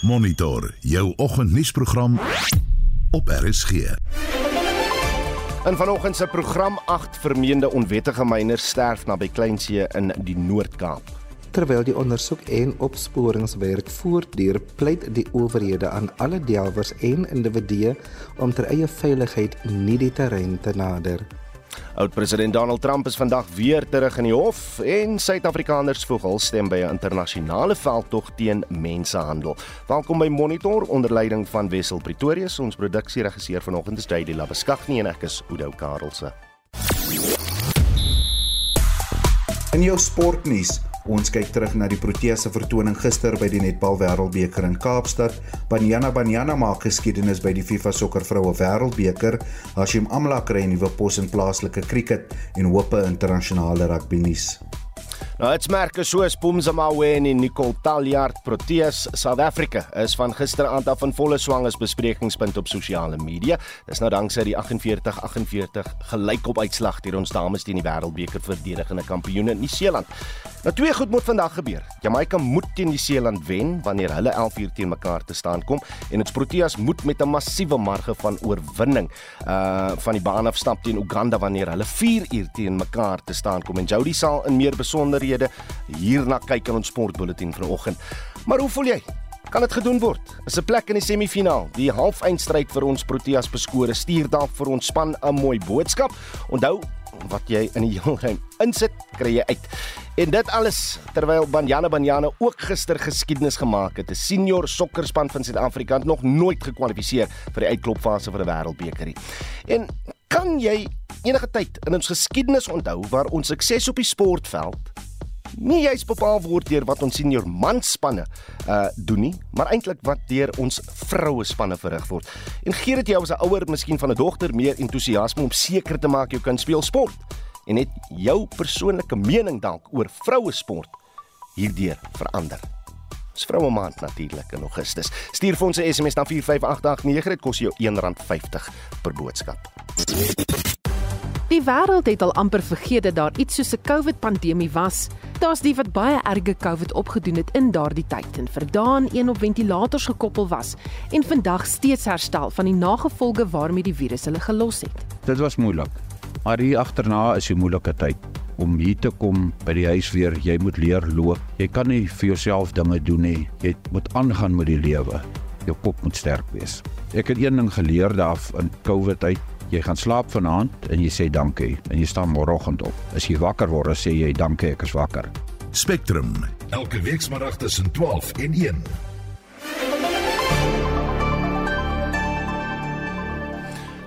Monitor jou oggendnuusprogram op RSG. In vanoggend se program 8 vermeende onwettige myners sterf naby Kleinsee in die Noord-Kaap. Terwyl die ondersoek en opsporingswerk voortduur, pleit die owerhede aan alle delwers en individue om ter eie veiligheid nie die terrein te nader. Oud-president Donald Trump is vandag weer terug in die hof en Suid-Afrikaners voeg hul stem by 'n internasionale veldtog teen mensenhandel. Welkom by Monitor onder leiding van Wessel Pretorius. Ons produksieregisseur vanoggend is Daily Labeskagni en ek is Oudo Karelse. In jou sportnuus Ons kyk terug na die Proteas se vertoning gister by die Netbal Wêreldbeker in Kaapstad. Banyana Banyana maak geskiedenis by die FIFA Sokker Vroue Wêreldbeker. Hashim Amla kry 'n nuwe pos in plaaslike krieket en hoop 'n internasionale rugby nuus. Nou dit's merke soos Pumzamawe en Nicole Taljaard Proteas South Africa is van gisteraand af in volle swang as besprekingspunt op sosiale media. Dis nou danksy die 48-48 gelykop uitslag deur ons dames teen die Wêreldbeker verdedigende kampioene in Nieu-Seeland. Nou twee goed moet vandag gebeur. Jamaica moet teen Nieu-Seeland wen wanneer hulle 11 uur teen mekaar te staan kom en ons Proteas moet met 'n massiewe marge van oorwinning uh van die baan af stap teen Uganda wanneer hulle 4 uur teen mekaar te staan kom en Jody sal in meer besonder besonderhede hierna kyk in ons sportbulletin vanoggend. Maar hoe voel jy? Kan dit gedoen word? Is 'n plek in die semifinaal, die halfeindstryd vir ons Proteas beskore stuur dalk vir ons span 'n mooi boodskap. Onthou wat jy in die heelgeheim insit, kry jy uit. En dit alles terwyl Banyana Banyana ook gister geskiedenis gemaak het. 'n Senior sokkerspan van Suid-Afrika het nog nooit gekwalifiseer vir die uitklopfase van die Wêreldbeker nie. En kan jy enige tyd in ons geskiedenis onthou waar ons sukses op die sportveld nie juist bepaal word deur wat ons senior manspanne uh doen nie, maar eintlik wat deur ons vroue spanne verrig word. En gee dit jou as 'n ouer, miskien van 'n dogter, meer entoesiasme om seker te maak jou kind speel sport en net jou persoonlike mening dalk oor vroue sport hierdeur verander. Dis vroue maand natuurlik in Augustus. Stuur vir ons 'n SMS na 45889, dit kos jou R1.50 per boodskap. Die wêreld het al amper vergeet dat daar iets soos 'n COVID-pandemie was. Daar's die wat baie erge COVID opgedoen het in daardie tyd en verdaan een op ventilators gekoppel was en vandag steeds herstel van die nagevolge waarmee die virus hulle gelos het. Dit was moeilik. Maar hier agterna is 'n moeilike tyd om hier te kom by die huis weer. Jy moet leer loop. Jy kan nie vir jouself dinge doen nie. Jy moet aangaan met die lewe. Jou kop moet sterk wees. Ek het een ding geleer daaraf in COVID tyd Jy gaan slaap vanaand en jy sê dankie en jy staan môreoggend op. As jy wakker word, sê jy dankie, ek is wakker. Spectrum, elke week saterdag tussen 12 en 1.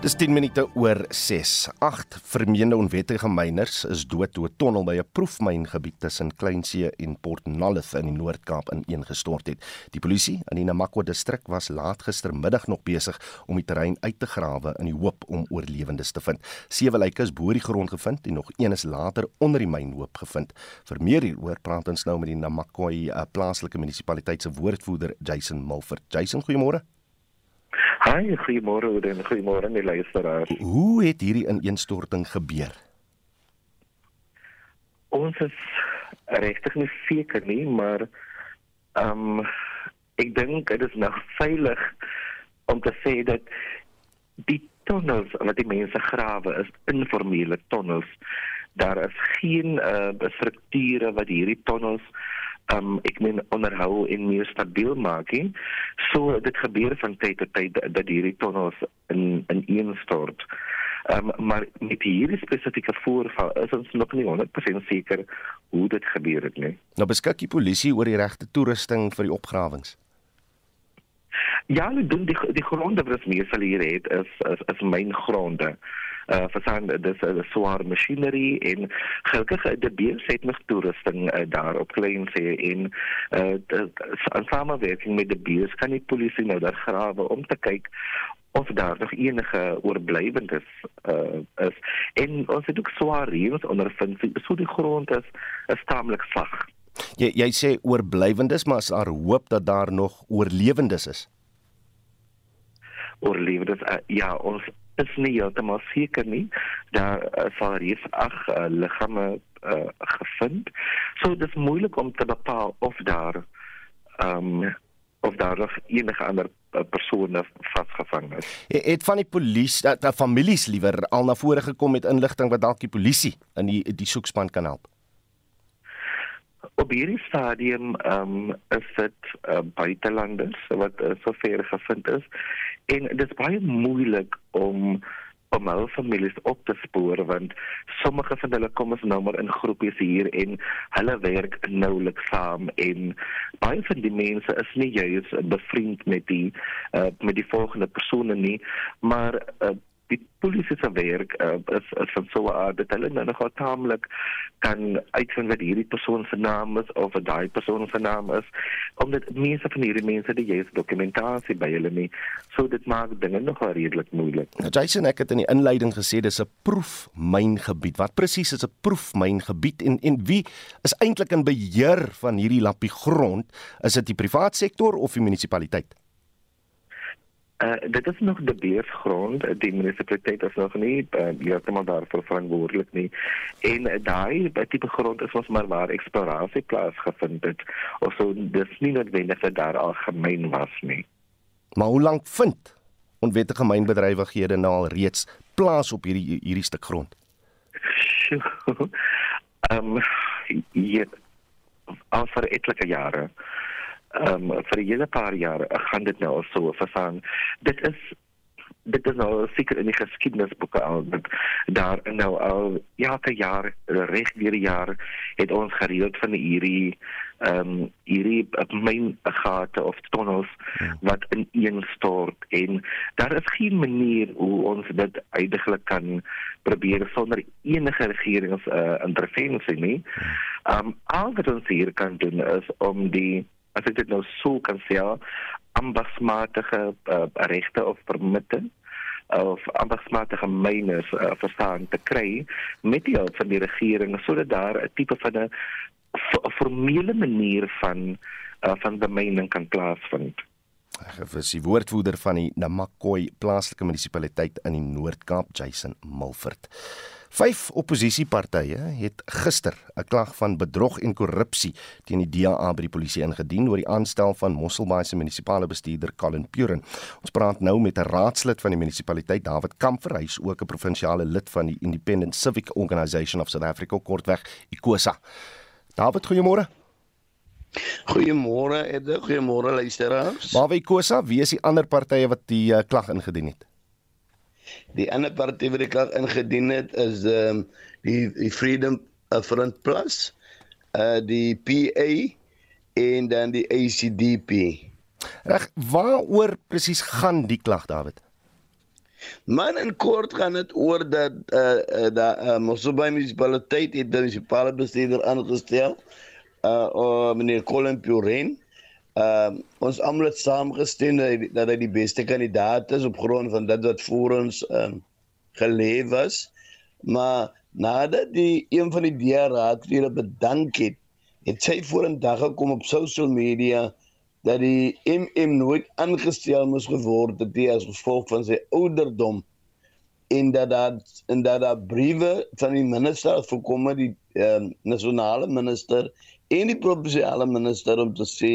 Dis 10 minute oor 6. 8 vermeende onwettige myners is dood toe 'n tonnel by 'n proefmyngebied tussen Kleinsee en Port Nolloth in die Noord-Kaap ineengestort het. Die polisie in die Namakwa distrik was laat gistermiddag nog besig om die terrein uit te grawe in die hoop om oorlewendes te vind. Sewe lyke is bo die grond gevind en nog een is later onder die mynhoop gevind. Vir meer hieroor praat ons nou met die Namakwa eh, plaaslike munisipaliteit se woordvoerder Jason Mulford. Jason, goeiemôre. Hi, goeiemôre en goeiemôre aan die luisteraars. Hoe het hierdie ineenstorting gebeur? Ons is regtig nie seker nie, maar ehm um, ek dink dit is nog veilig om te sê dat die tonnels wat die mense grawe is informele tonnels. Daar is geen uh, strukture wat hierdie tonnels um ek meen onderhou en meer stabiel maak. He. So dit gebeur van tyd tot tyd dat hierdie tonnels in in een stort. Um maar met hierdie spesifieke voorval is ons nog nie 100% seker hoe dit gebeur het nie. Nou beskik die polisie oor die regte toerusting vir die opgrawings. Ja, die die die gronde wat ons meestal hier het is is, is myn gronde uh verstaan dis 'n uh, swaar masjinerie en gelukkig uh, die bees het nog toerusting uh, daar op klein sê en uh in samewerking met die bees kan die polisie nou daar grawe om te kyk of daar nog enige oorblywendes uh is. En ons het ook swaar reëns ondervind so die grond is is taamlik sag jy jy sê oorblywendes maar is daar hoop dat daar nog oorlewendes is? Oorlewendes uh, ja ons is nie heeltemal seker nie. Daar sal reeds ag uh, liggame uh, gevind. So dit is moeilik om te bepaal of daar ehm um, of daar nog enige ander uh, persone vasgevang is. Het van die polisie dat uh, families liewer al na vore gekom met inligting wat dalk die polisie in die die soekspan kan help. Op hierdie stadium um, is dit uh, buitelanders wat uh, sover gevind is. En dit is baie moeilik om om al families op te spoor want sommige van hulle kom ons nou maar in groepies hier en hulle werk noulik saam. En baie van die mense is nie juis bevriend met die uh, met die volgende persone nie. Maar uh, die polisie se werk uh, is, is van so 'n aard dat hulle nou nogal taamlik kan uitvind wat hierdie persoon se naam is of wat daai persoon se naam is omdat mense van hierdie mense die juiste dokumentasie by hulle nie so dit maak dinge nogal redelik moeilik. Nou Jason ek het in die inleiding gesê dis 'n proefmyngebied. Wat presies is 'n proefmyngebied en en wie is eintlik in beheer van hierdie lappie grond? Is dit die private sektor of die munisipaliteit? Uh, dit is nog de beersgrond. Die municipaliteit is nog niet uh, helemaal daarvoor verantwoordelijk. Nie. En uh, daar, type grond is ons maar waar exploratie plaatsgevonden. Of zo, dus niet noodwendig dat daar al gemeen was. Nie. Maar hoe lang vindt onwettige mijnbedrijvighede nou al reeds plaats op hierdie, hierdie stuk grond? um, ja, al voor enkele jaren ehm um, vir 'n hele paar jare gaan dit nou al so verstaan. Dit is dit is nou seker in die geskiedenisboeke al dat daar nou al jare jaar reg weer jaar het ons gereeld van hierdie ehm um, hierdie myn gate of tunnels ja. wat in een stort en daar is geen manier hoe ons dit uiteindelik kan probeer sonder enige regerings uh, intervensie nie. Ja. Ehm um, al wat ons hier kan doen is om die as ek dit nou so kan sê, ambagsmatige uh, regte of permitte of ambagsmatige myners uh, verstaan te kry met die hulp van die regering sodat daar 'n tipe van 'n formele manier van uh, van bemyning kan plaasvind. Ek is die woordvoerder van die Namakwa plaaslike munisipaliteit in die Noord-Kaap, Jason Mulford. Vyf oppositiepartye het gister 'n klag van bedrog en korrupsie teen die DA by die polisie ingedien oor die aanstel van Mosselbaai se munisipale bestuurder Colin Puren. Ons praat nou met 'n raadslid van die munisipaliteit, David Kamfer, hy is ook 'n provinsiale lid van die Independent Civic Organisation of South Africa, kortweg ICOSA. David, goeiemôre. Goeiemôre Edde, goeiemôre luisteraars. Maar wie ICOSA, wie is die ander partye wat die uh, klag ingedien het? Die ander party wat ek al ingedien het is ehm um, die die Freedom Front Plus, uh die PA en dan die ACDP. Reg, waaroor presies gaan die klag David? Man in kort gaan dit oor dat uh, uh dat uh, Mosselbaai munisipaliteit het 'n munisipale bestuurder aangestel. Uh, uh meneer Colin Puren Ehm uh, ons almal het saamgestem dat, dat hy die beste kandidaat is op grond van dit wat voor ons ehm um, geleef was. Maar nadat die een van die DRA-raadlede bedank het, het sy vorendag gekom op social media dat die MM nooit aangestel moes geword het as gevolg van sy ouderdom en dat dat en dat daar briewe van die minister voorkom die ehm um, nasionale minister en die provinsiale minister om te sê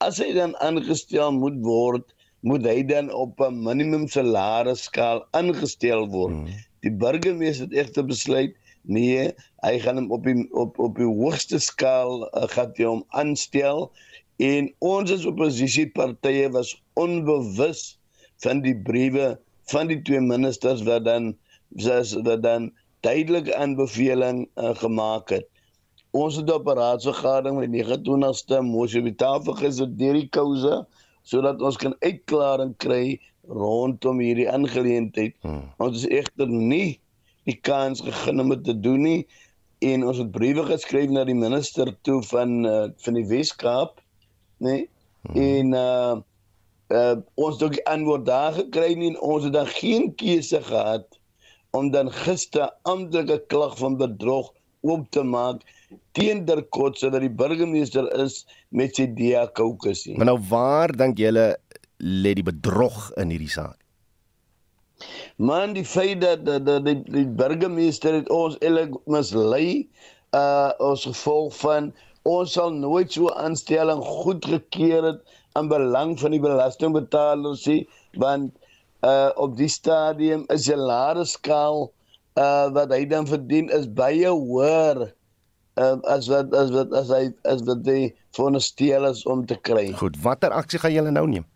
as hy dan aangestel moet word, moet hy dan op 'n minimum salaris skaal aangestel word. Hmm. Die burgemeester het egter besluit nee, hy gaan hom op die op op die hoogste skaal uh, gaan hy hom aanstel en ons as oppositiepartye was onbewus van die briewe van die twee ministers wat dan wat dan duidelike aanbeveling uh, gemaak het ons het op 'n raadsvergadering met 29ste mosie op tafel gesit deur die kouse sodat ons kan uitklaring kry rondom hierdie aangeleentheid. Hmm. Ons is egter nie die kans gegee om dit te doen nie en ons het briewe geskryf na die minister toe van uh, van die Weskaap, nê? Nee? Hmm. En uh uh ons het ook die antwoord daar gekry nie en ons het dan geen keuse gehad om dan gister amptelike klag van bedrog oop te maak teen Derkot sodat die burgemeester is met sy DA caucus. Maar nou waar dink julle lê die bedrog in hierdie saak? Man, die feit dat die, die, die, die burgemeester het ons elik mislei uh ons gevolg van ons sal nooit so aanstelling goedgekeur het aan belang van die belastingbetalers nie, want uh op die stadium is die lare skaal uh wat hy dan verdien is baie hoër uh, as wat as wat as hy as wat die veronderstel is om te kry. Goed, watter aksie gaan julle nou neem?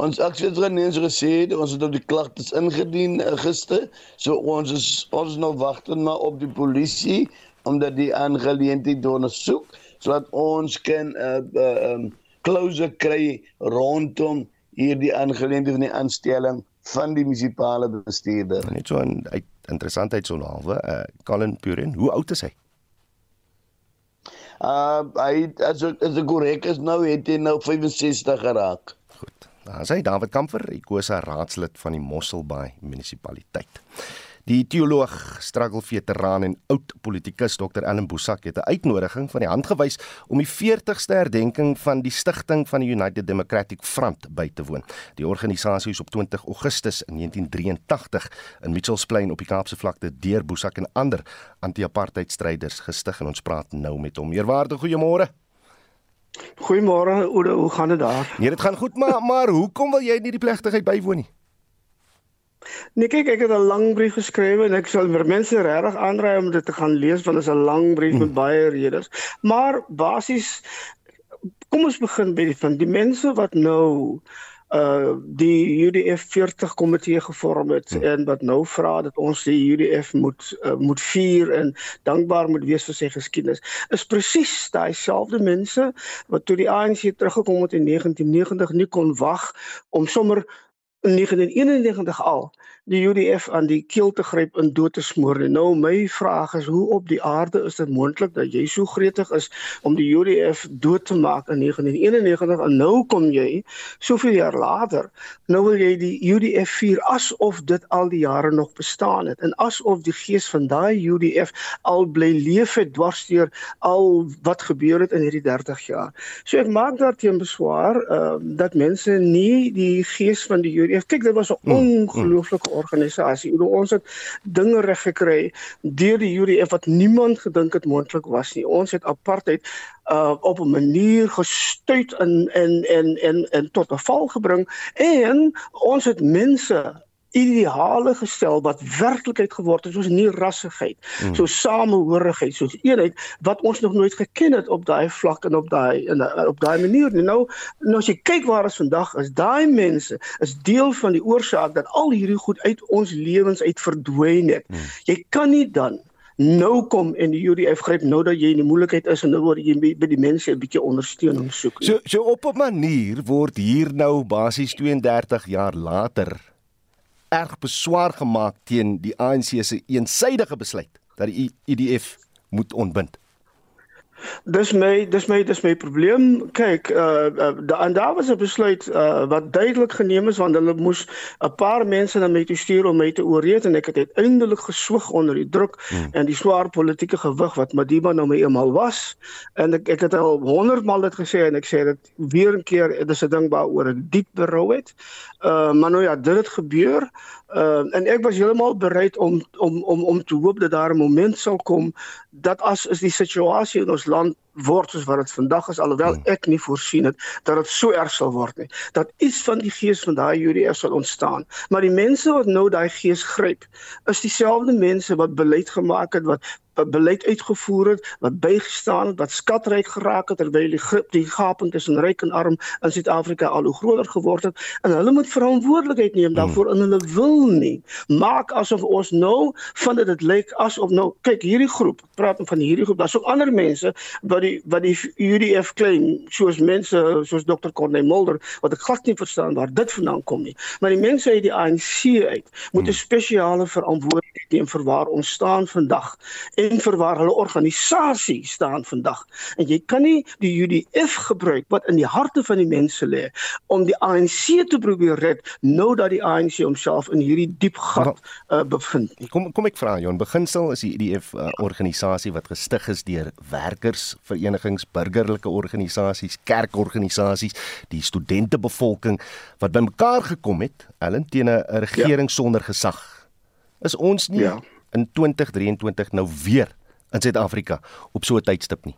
Ons aksie het geneem gesê, ons het op die klagtes ingedien uh, gister. So ons is ons nou wag maar op die polisie omdat die aangeleentheid ondersoek sodat ons kan 'n uh, uh, um, closure kry rondom hierdie aangeleentheid van die aanstelling van die munisipale bestuurder. Net so 'n interessantheid so halwe, uh, Colin Purin, hoe oud is hy? Uh hy as as ek korrek is nou het hy nou 65 geraak. Goed. Daar sê David Kamfer, Ikosa raadslid van die Mosselbaai munisipaliteit. Die teoloog, struggle-veteraan en oud politikus Dr. Ellen Bosak het 'n uitnodiging van die hand gewys om die 40ste herdenking van die stigting van die United Democratic Front by te woon. Die organisasie is op 20 Augustus 1983 in Mitchells Plain op die Kaapse vlakte deur Bosak en ander anti-apartheid stryders gestig en ons praat nou met hom. Eerwaarde goeiemôre. Goeiemôre Oude, hoe gaan dit daar? Nee, dit gaan goed, maar maar hoekom wil jy nie die plegtigheid bywoon nie? Nee, kyk, ek het 'n lang brief geskrywe en ek sal vir mense regtig aanraai om dit te gaan lees want dit is 'n lang brief met hmm. baie redes. Maar basies kom ons begin by die van die mense wat nou uh die UDF 40 komitee gevorm het hmm. en wat nou vra dat ons die UDF moet uh, moet vier en dankbaar moet wees vir sy geskiedenis is presies daai selfde mense wat toe die ANC teruggekom het in 1990 nie kon wag om sommer in 1991 al die UDF aan die keel te gryp en dood te smoor. Nou my vraag is hoe op die aarde is dit moontlik dat jy so gretig is om die UDF dood te maak in 1991 en nou kom jy soveel jaar later nou wil jy die UDF vier asof dit al die jare nog bestaan het en asof die gees van daai UDF al bly leef het dwarsteer al wat gebeur het in hierdie 30 jaar. So ek maak daarteen beswaar uh, dat mense nie die gees van die UDF Ek kyk dit was 'n mm, mm. ongelooflike organisasie. Ons het dinge reg gekry deur die UDF wat niemand gedink het moontlik was nie. Ons het apartheid uh op 'n manier gestuit en en en en en tot 'n val gebring en ons het mense ideale gestel wat werklikheid geword het soos nie rassigheid mm. so samehorigheid soos eenheid wat ons nog nooit geken het op daai vlak en op daai en op daai manier nou nou as jy kyk waar ons vandag is daai mense is deel van die oorsaak dat al hierdie goed uit ons lewens uit verdwyn het mm. jy kan nie dan nou kom en die UDF gryp nou dat jy in die moeilikheid is en nou word jy by die mense 'n bietjie ondersteuning soek. So so op 'n manier word hier nou basies 32 jaar later erg beswaar gemaak teen die ANC se eensydige besluit dat die IDF moet ontbind. Dis my dis my dis my probleem. Kyk, uh, uh da, en daar was 'n besluit uh wat duidelik geneem is want hulle moes 'n paar mense na my toe stuur om my te ooreed en ek het uiteindelik geswoeg onder die druk hmm. en die swaar politieke gewig wat Madiba nou my eenmal was. En ek ek het al 100 maal dit gesê en ek sê dit weer 'n keer, dit is 'n ding waaroor ek diep berou het. Uh maar nou ja, dit het gebeur. Uh en ek was heeltemal bereid om om om om te hoop dat daar 'n moment sal kom dat as is die situasie in ons land word soos wat dit vandag is alhoewel hmm. ek nie voorsien het dat dit so erg sal word nie dat iets van die gees van daai UDF sal ontstaan. Maar die mense wat nou daai gees gryp is dieselfde mense wat beleid gemaak het wat beleid uitgevoer het wat bygestaan het wat skatryk geraak het terwyl die grip die gaping tussen ryk en arm in Suid-Afrika al hoe groter geword het. En hulle moet verantwoordelikheid neem daarvoor en hulle wil nie maak asof ons nou van dit lyk asof nou kyk hierdie groep praat van hierdie groep daar's ook ander mense wat die wat die UDF claim soos mense soos Dr. Corneil Mulder wat ek glad nie verstaan waar dit vandaan kom nie maar die mense uit die ANC uit moet 'n hmm. spesiale verantwoordelikheid neem vir waar ons staan vandag en vir waar hulle organisasie staan vandag. En jy kan nie die UDF gebruik wat in die harte van die mense lê om die ANC te probeer red nou dat die ANC homself in hierdie diep gat uh, bevind. Kom kom ek vra jou, in beginsel is die UDF 'n uh, organisasie wat gestig is deur werkers, verenigings, burgerlike organisasies, kerkorganisasies, die studentebevolking wat bymekaar gekom het, allen teen 'n regering ja. sonder gesag. Is ons nie ja in 2023 nou weer in Suid-Afrika op so 'n tydstip nie.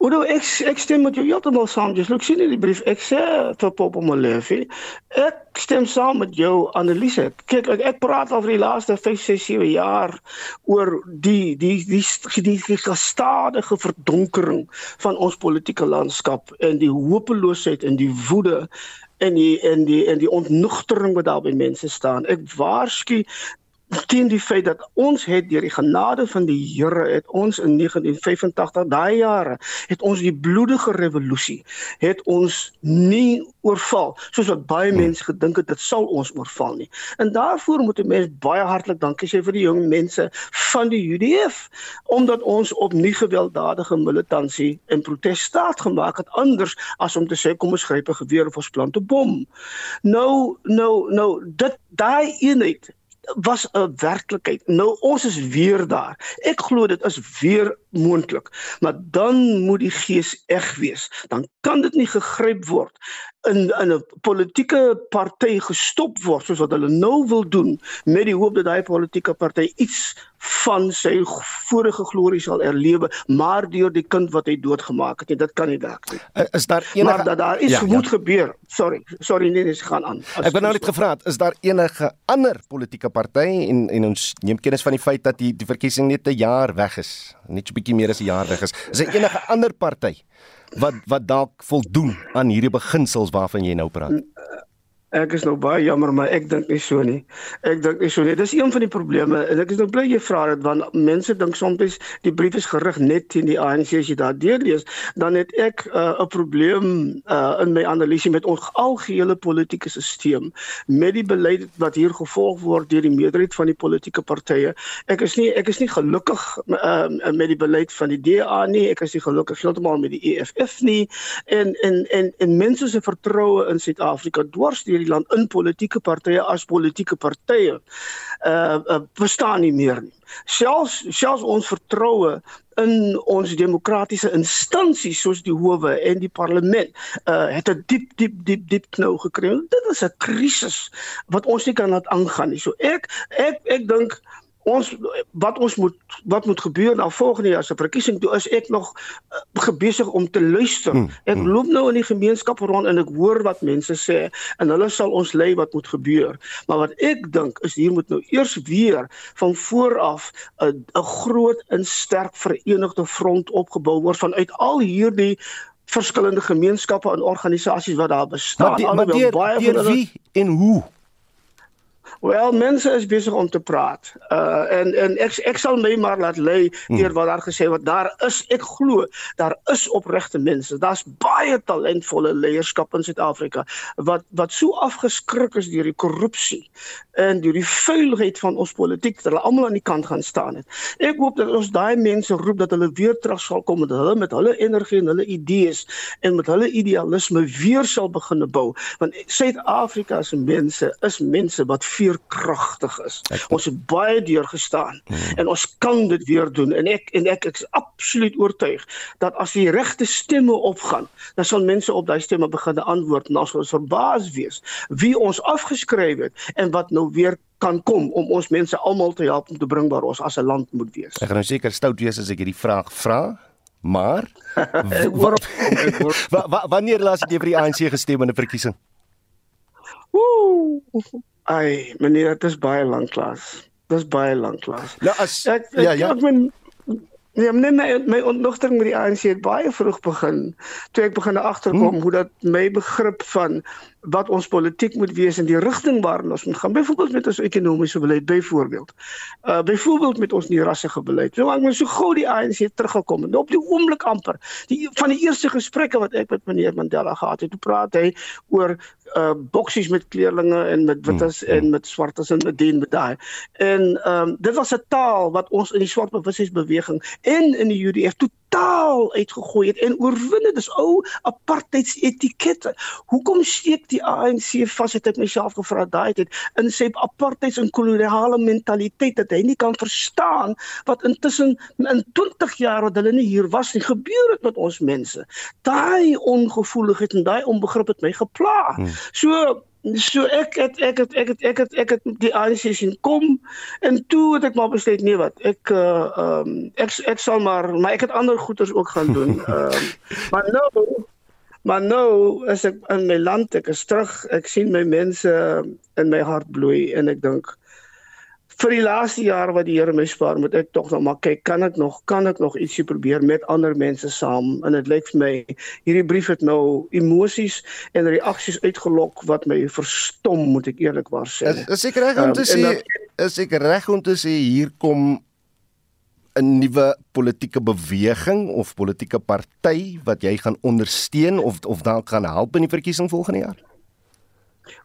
Oudo ek ek stem met jou heeltemal saam. Jy sien in die brief ek sê vir Popo Molefe, ek stem saam met jou analise. Kyk ek, ek praat al vir die laaste 5, 6, 7 jaar oor die die die die, die, die gestadige verdonkering van ons politieke landskap en die hopeloosheid en die woede en die en die en die ontnugtering wat daar by mense staan. Ek waarsku teen die feit dat ons het deur die genade van die Here het ons in 1985 daai jare het ons die bloedige revolusie het ons nie oorval soos wat baie hmm. mense gedink het dit sal ons oorval nie. En daarvoor moet 'n mens baie hartlik dankie sê vir die jong mense van die UDF omdat ons op nie gewelddadige militansie en protes staat gemaak het anders as om te sê kom ons gryp 'n geweer of ons plant 'n bom. Nou nou nou dit daai eenheid was 'n werklikheid. Nou ons is weer daar. Ek glo dit is weer moontlik. Maar dan moet die gees eg wees. Dan kan dit nie gegryp word in in 'n politieke party gestop word soos wat hulle nou wil doen met die hoop dat daai politieke party iets van sy vorige glorie sal erlewe maar deur die kind wat hy doodgemaak het en dit kan nie werk nie. Is daar enige Maar dat daar iets ja, moet ja. gebeur. Sorry, sorry nee, nee, gaan aan. Ek het nou net gevra, is daar enige ander politieke party en en ons neem kennis van die feit dat die die verkiesing net 'n jaar weg is, net so bietjie meer as 'n jaar weg is. Is daar enige ander party wat wat dalk voldoen aan hierdie beginsels waarvan jy nou praat? Ek is nou baie jammer maar ek dink nie so nie. Ek dink nie so nie. Dis een van die probleme en ek is nou bly jy vra dit want mense dink soms die brief is gerig net teen die ANC as jy daar deurlees, dan het ek uh, 'n uh, probleem uh, in my analise met ons algehele politieke stelsel met die beleid wat hier gevolg word deur die meerderheid van die politieke partye. Ek is nie ek is nie gelukkig uh, met die beleid van die DA nie. Ek is nie gelukkig heeltemal met die EFF nie en en en en mense se vertroue in Suid-Afrika dwars deur hierdie land in politieke partye as politieke partye uh, uh bestaan nie meer nie. Selfs selfs ons vertroue in ons demokratiese instansies soos die howe en die parlement uh het 'n diep diep diep diep knou gekry. Dit is 'n krisis wat ons nie kan laat aangaan nie. So ek ek ek dink ons wat ons moet wat moet gebeur na volgende jaar se verkiesing toe is ek nog uh, besig om te luister. Hmm, ek hmm. loop nou in die gemeenskap rond en ek hoor wat mense sê en hulle sal ons lei wat moet gebeur. Maar wat ek dink is hier moet nou eers weer van voor af 'n 'n groot en sterk verenigde front opgebou word vanuit al hierdie verskillende gemeenskappe en organisasies wat daar bestaan. Maar die, maar die, baie die, die, wie en hoe Wel, mense is besig om te praat. Uh en en ek ek sal my maar laat lei hmm. deur wat daar gesê word. Daar is ek glo, daar is opregte mense. Daar's baie talentvolle leierskap in Suid-Afrika wat wat so afgeskrik is deur die korrupsie en deur die vuilheid van ons politiek dat hulle almal aan die kant gaan staan het. Ek hoop dat ons daai mense roep dat hulle weer terug sal kom met hulle met hulle energie en hulle idees en met hulle idealisme weer sal begin bou. Want Suid-Afrika se mense is mense wat veer veerkragtig is. Ons het baie deur gestaan hmm. en ons kan dit weer doen en ek en ek, ek is absoluut oortuig dat as die regte stemme opgaan, dan sal mense op daai stemme begin antwoord en ons sal verbaas wees wie ons afgeskryf het en wat nou weer kan kom om ons mense almal te help om te bring waar ons as 'n land moet wees. Ek gaan nou seker stout wees as ek hierdie vraag vra, maar wanneer laas jy vir die ANC gestem in 'n verkiesing? Ooh. Ai, meneer, dit is baie lank klas. Dit is baie lank klas. Nou as ek, ek, ja ja. Ek men, Ja, my my, my ontnugtering met die ANC het baie vroeg begin. Toe ek begin agterkom hmm. hoe dat my begrip van wat ons politiek moet wees in die rigting waarin ons moet gaan. Byvoorbeeld met ons ekonomiese beleid byvoorbeeld. Uh byvoorbeeld met ons rassige beleid. So ek moet so gou die ANC teruggekom en op die oomblik amper die van die eerste gesprekke wat ek met meneer Mandela gehad het, toe praat hy oor uh boksies met kleerlinge en met wites hmm. en met swartes en met dien met daai. En ehm um, dit was 'n taal wat ons in die swart bewustheidsbeweging en in die UDF totaal uitgegooi het en oorwin dit is ou apartheids etikette. Hoekom steek die ANC vas het ek myself gevra daai het in sy apartheids en koloniale mentaliteit dat hy nie kan verstaan wat intussen in 20 jaar wat hulle nie hier was nie gebeur het met ons mense. Daai ongevoeligheid en daai onbegrip het my gepla. Hmm. So so ek het ek het ek het ek het ek het die ANC sien kom en toe het ek maar besluit nee wat ek uh um ek ek sal maar maar ek het ander goeders ook gaan doen. Ehm um, maar nou maar nou as ek in my land ek is terug, ek sien my mense in my hart bloei en ek dink vir die laaste jaar wat die Here my spaar, moet ek tog nog maar kyk, kan ek nog kan ek nog ietsie probeer met ander mense saam? En dit lyk vir my hierdie brief het nou emosies en reaksies uitgelok wat my verstom, moet ek eerlikwaar sê. Is, is ek reg om te um, sê is ek reg om te sê hier kom 'n nuwe politieke beweging of politieke party wat jy gaan ondersteun of of dan gaan help in die verkiesing volgende jaar?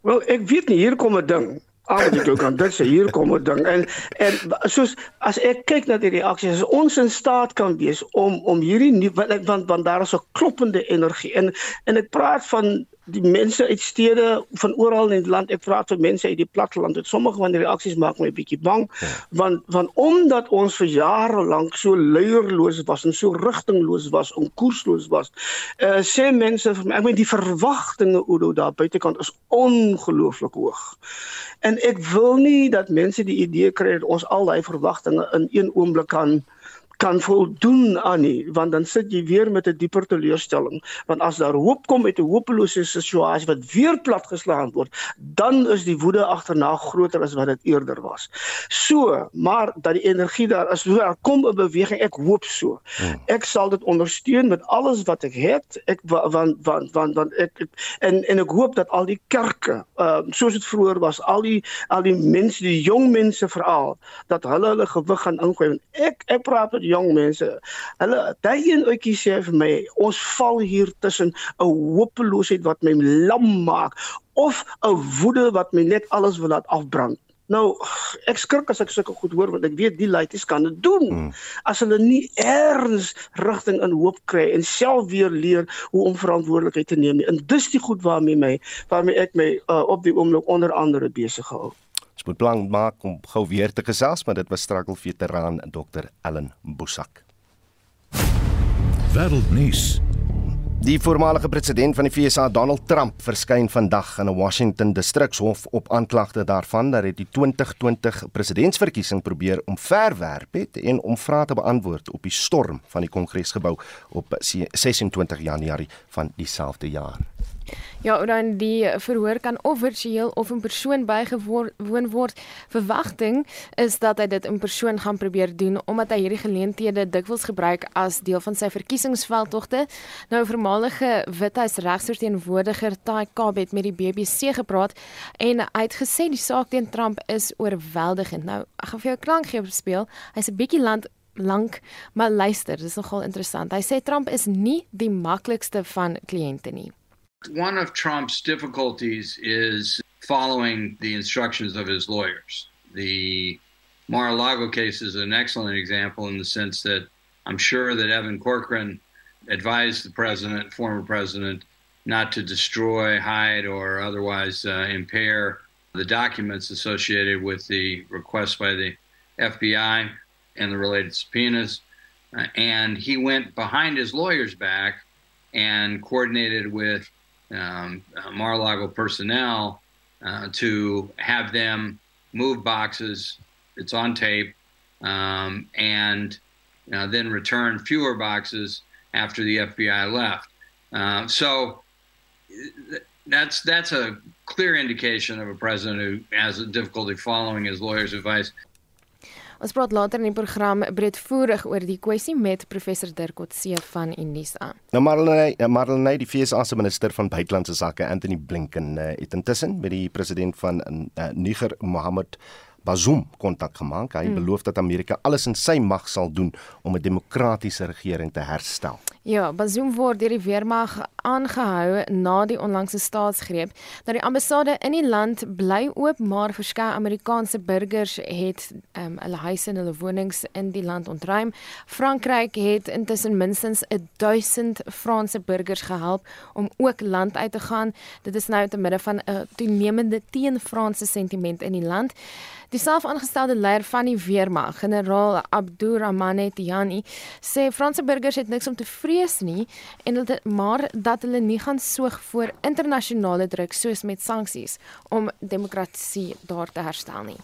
Wel, ek weet nie hier kom 'n ding. Al wat ek kan dit sê hier kom 'n ding. En en soos as ek kyk na die reaksies as ons in staat kan wees om om hierdie nie, want want daar is 'n kloppende energie en en ek praat van die mense uit stede van oral in die land ek praat met mense uit die platteland het sommige van die reaksies maak my 'n bietjie bang ja. want want omdat ons vir jare lank so leierloos was en so rigtingloos was en koersloos was uh, sê mense vir my ek meen die verwagtinge oor daar buitekant is ongelooflik hoog en ek wil nie dat mense die idee kry dat ons al daai verwagtinge in een oomblik kan kan voldoen aan nie want dan sit jy weer met 'n die dieper teleurstelling. Want as daar hoop kom uit 'n hopelose situasie wat weer platgeslaan word dan is die woede agterna groter as wat dit eerder was. So maar dat die energie daar is daar kom 'n beweging. Ek hoop so. Hmm. ek sal dit ondersteun met alles wat ek het. Ek want want want want ek en en ek hoop dat al die kerke uh, soos dit vroeër was al die al die mense die jong mense veral dat hulle hulle gewig gaan ingooi. Ek ek praat met jong mense. Hulle daai een ouetjie sê vir my, ons val hier tussen 'n hopeloosheid wat my lam maak of 'n woede wat my net alles wil laat afbrand. Nou, ek skrik as ek sulke goed hoor want ek weet die laities kan dit doen. Hmm. As hulle nie eers rigting in hoop kry en self weer leer hoe om verantwoordelikheid te neem nie. En dis die goed waarmee my waarmee ek my uh, op die oomblik onder andere besig hou. Moet plan maak om gou weer te gesels, maar dit was struggle veteraan Dr. Ellen Bosak. Wêreldnuus. Die voormalige president van die VSA, Donald Trump, verskyn vandag in 'n Washington Distrikshof op aanklagte daarvan dat hy die 2020 presidentsverkiesing probeer omverwerp het en om vrae te beantwoord op die storm van die Kongresgebou op 26 Januarie van dieselfde jaar. Ja, dan die verhoor kan of virtueel of in persoon bygewoon word. Verwagting is dat hy dit in persoon gaan probeer doen omdat hy hierdie geleenthede dikwels gebruik as deel van sy verkiesingsveldtogte. Nou voormalige Withuis regsverteenwoordiger Tai Cobb het met die BBC gepraat en hy het gesê die saak teen Trump is oorweldigend. Nou, ek gaan vir jou klank gee speel. Hy's 'n bietjie land lank, maar luister, dis nogal interessant. Hy sê Trump is nie die maklikste van kliënte nie. One of Trump's difficulties is following the instructions of his lawyers. The Mar a Lago case is an excellent example in the sense that I'm sure that Evan Corcoran advised the president, former president, not to destroy, hide, or otherwise uh, impair the documents associated with the request by the FBI and the related subpoenas. Uh, and he went behind his lawyer's back and coordinated with um, uh, Mar-a-Lago personnel uh, to have them move boxes. It's on tape, um, and uh, then return fewer boxes after the FBI left. Uh, so that's that's a clear indication of a president who has a difficulty following his lawyer's advice. Ons praat later in die program breedvoerig oor die kwessie met professor Dirk Coetzee van Unisa. Nou Marlene, Marlene, die FSA se minister van buitelandse sake, Anthony Blinken, uh, het intussen met die president van uh, Niger, Mohammed Bazoum kontak gemaak. Hy hmm. beloof dat Amerika alles in sy mag sal doen om 'n demokratiese regering te herstel. Ja, Bazoum word deur die weermag aangehou na die onlangse staatsgreep. Nou die ambassade in die land bly oop, maar verskeie Amerikaanse burgers het um, hulle huise en hulle wonings in die land ontruim. Frankryk het intussen minstens 1000 Franse burgers gehelp om ook land uit te gaan. Dit is nou te midde van 'n toenemende teen-Franse sentiment in die land. Die Die selfaangestelde leier van die weermag, generaal Abdurrahmane Tiani, sê Franse burgers het niks om te vrees nie en dat maar dat hulle nie gaan soog voor internasionale druk soos met sanksies om demokrasie daar te herstel nie.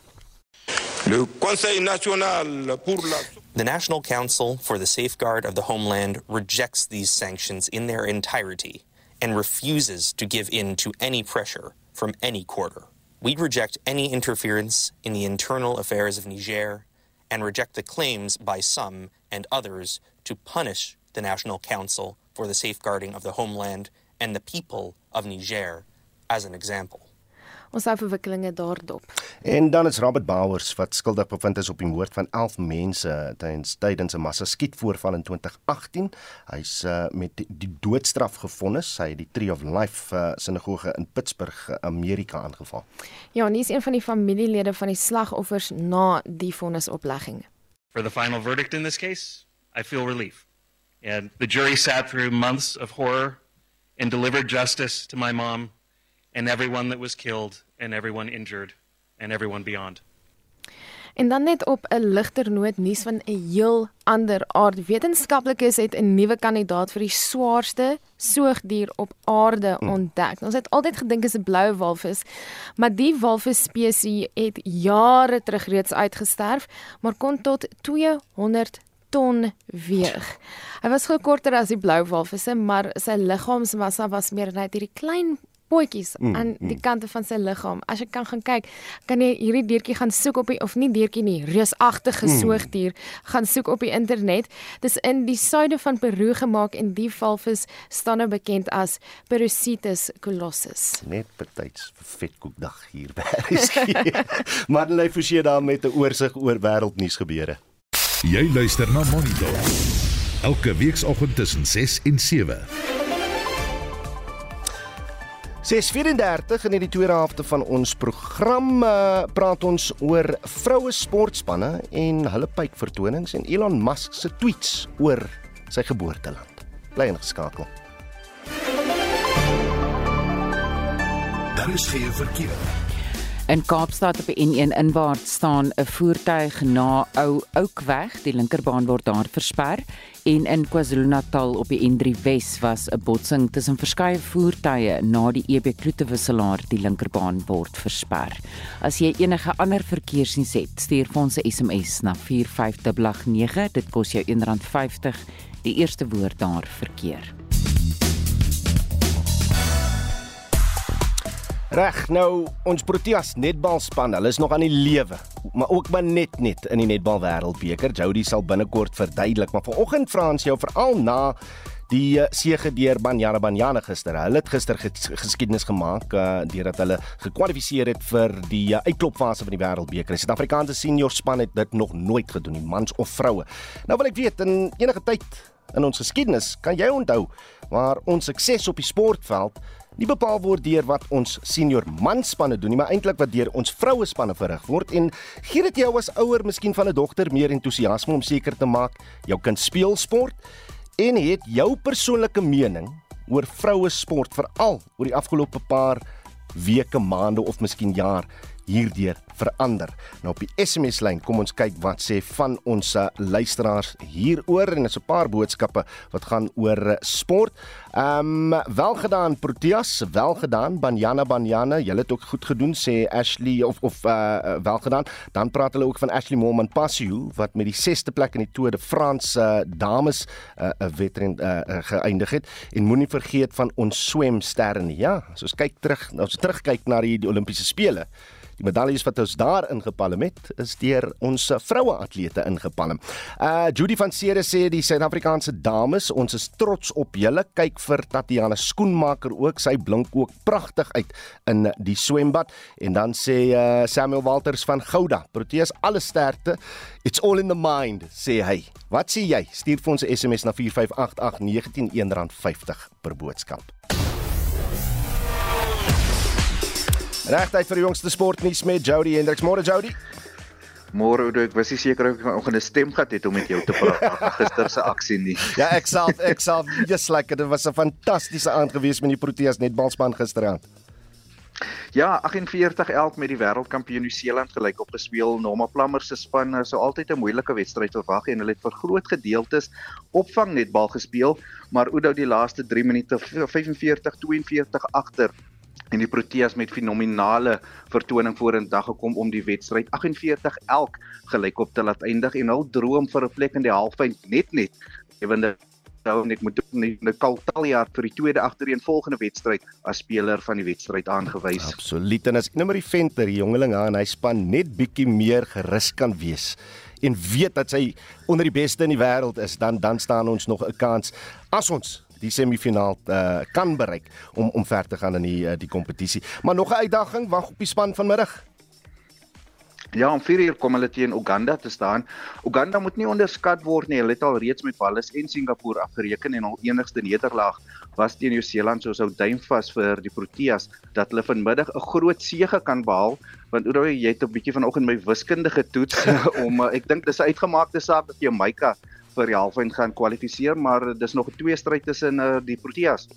Le Conseil national pour la The National Council for the Safeguard of the Homeland rejects these sanctions in their entirety and refuses to give in to any pressure from any quarter. We reject any interference in the internal affairs of Niger and reject the claims by some and others to punish the National Council for the Safeguarding of the Homeland and the people of Niger as an example. Ons hou verwikkelinge daardop. En dan is Robert Bowers wat skuldig bevind is op die moord van 11 mense tydens tydens 'n massa skietvoorval in 2018. Hy's uh, met die, die doodstraf gefonnis. Hy het die Tree of Life uh, sinagoge in Pittsburgh, Amerika aangeval. Ja, nie is een van die familielede van die slagoffers na die vonnisoplegging. For the final verdict in this case, I feel relief. And the jury sat through months of horror and delivered justice to my mom and everyone that was killed and everyone injured and everyone beyond. En dan net op 'n ligter noot nuus van 'n heel ander aard. Wetenskaplikes het 'n nuwe kandidaat vir die swaarste soogdier op aarde hm. ontdek. Ons het altyd gedink is 'n blou walvis, maar die walvis spesies het jare terug reeds uitgesterf, maar kon tot 200 ton weeg. Hy was gekorter as die blou walvisse, maar sy liggaamsmassa was meer net hierdie klein pootjies mm, aan die mm. kante van sy liggaam. As jy kan gaan kyk, kan jy hierdie diertjie gaan soek op die of nie diertjie nie, reusagtige mm. soogdier gaan soek op die internet. Dis in die suide van Peru gemaak en die valvis staan nou bekend as Perusitis colossus. Net betyds vetkoekdag hier by RSG. Marley Forsie daar met 'n oorsig oor wêreldnuus gebeure. Jy luister na Monitor. Elke weekoggend tussen 6 en 7. 6:34 in die tweede helfte van ons program uh, praat ons oor vroue sportspanne en hulle pyp vertonings en Elon Musk se tweets oor sy geboorteland. Bly ingeskakel. Daar is geen verkeer. In Kaapstad op die N1 inwaarts staan 'n voertuig na Ou Oukweg. Die linkerbaan word daar versper en in KwaZulu-Natal op die N3 Wes was 'n botsing tussen verskeie voertuie na die EB Kloetewisselaar die linkerbaan word versper. As jy enige ander verkeersnuus het, stuur vir ons 'n SMS na 45889. Dit kos jou R1.50. Die eerste woord daar verkeer. Reg, nou ons Proteas netbalspan, hulle is nog aan die lewe, maar ook maar net net in die netbal wêreldbeker. Jody sal binnekort verduidelik, maar vanoggend vra ons jou veral na die uh, sege deur Banyana Banyana gister. Hulle het gister geskiedenis gemaak uh, deurdat hulle gekwalifiseer het vir die uh, uitklopfase van die wêreldbeker. Die Suid-Afrikaanse senior span het dit nog nooit gedoen nie, mans of vroue. Nou wil ek weet in enige tyd in ons geskiedenis, kan jy onthou waar ons sukses op die sportveld nie bepaal word deur wat ons senior manspanne doen nie, maar eintlik wat deur ons vroue spanne verrig word. En gee dit jou as ouer miskien van 'n dogter meer entoesiasme om seker te maak jou kind speel sport en het jou persoonlike mening oor vroue sport veral oor die afgelope paar weke, maande of miskien jaar hierdeur verander. Nou op die SMS lyn kom ons kyk wat sê van ons uh, luisteraars hieroor en is 'n paar boodskappe wat gaan oor uh, sport. Ehm um, welgedaan Proteas, welgedaan Banyana Banyana, julle het ook goed gedoen sê Ashley of of uh, welgedaan. Dan praat hulle ook van Ashley Moorman Passio wat met die 6ste plek in die Tour de France uh, dames 'n uh, wedren uh, geëindig het en moenie vergeet van ons swemsterre nie. Ja, as ons kyk terug, ons terugkyk na die, die Olimpiese spele Die medaljes wat ons daar ingepalm het, is deur ons vroue atlete ingepalm. Uh Judy van Cere sê die Suid-Afrikaanse dames, ons is trots op julle. Kyk vir Tatiana Skoenmaker ook, sy blink ook pragtig uit in die swembad. En dan sê uh Samuel Walters van Gouda, Proteas alle sterkte. It's all in the mind, sê hy. Wat sê jy? Stuur vir ons 'n SMS na 4588919 R50 per boodskap. Regtyd vir die jongste sportnuus met Jody Hendriks. Môre Jody. Môre Oudo, ek was nie seker of ek vanoggend 'n stem gehad het om met jou te praat na gister se aksie nie. Ja, ek self, ek self, just like dit was 'n fantastiese aand gewees met die Proteas netbalspan gisteraand. Ja, 48-11 met die wêreldkampioen Nieu-Seeland gelyk op gespeel. Norma Plammer se span sou altyd 'n moeilike wedstryd verwag en hulle het vir groot gedeeltes opvang netbal gespeel, maar Oudo die laaste 3 minute 45-42 agter en die Proteas met fenominale vertoning vorendag gekom om die wedstryd 48 elk gelyk op te laat eindig en hul droom vir 'n plek in die halffinale net net ewende nou net moet net Kaltaljaar vir die tweede agtereen volgende wedstryd as speler van die wedstryd aangewys. Absoluut en as nou maar die venter, die jongeling aan hy span net bietjie meer gerus kan wees en weet dat hy onder die beste in die wêreld is, dan dan staan ons nog 'n kans as ons die semifinaal uh, kan bereik om om ver te gaan in die uh, die kompetisie. Maar nog 'n uitdaging wag op die span vanmiddag. Ja, om 4 uur kom hulle teen Uganda te staan. Uganda moet nie onderskat word nie. Hulle het al reeds met Wallis en Singapore afgereken en hul enigste nederlaag was teen Nieu-Seeland. So sou duim vas vir die Proteas dat hulle vanmiddag 'n groot sege kan behaal want oor jy het 'n bietjie vanoggend my wiskundige toets om uh, ek dink dis 'n uitgemaakte saak dat Jamaica vir die halffinale gaan kwalifiseer, maar dis nog 'n twee stryd tussen uh, die Proteas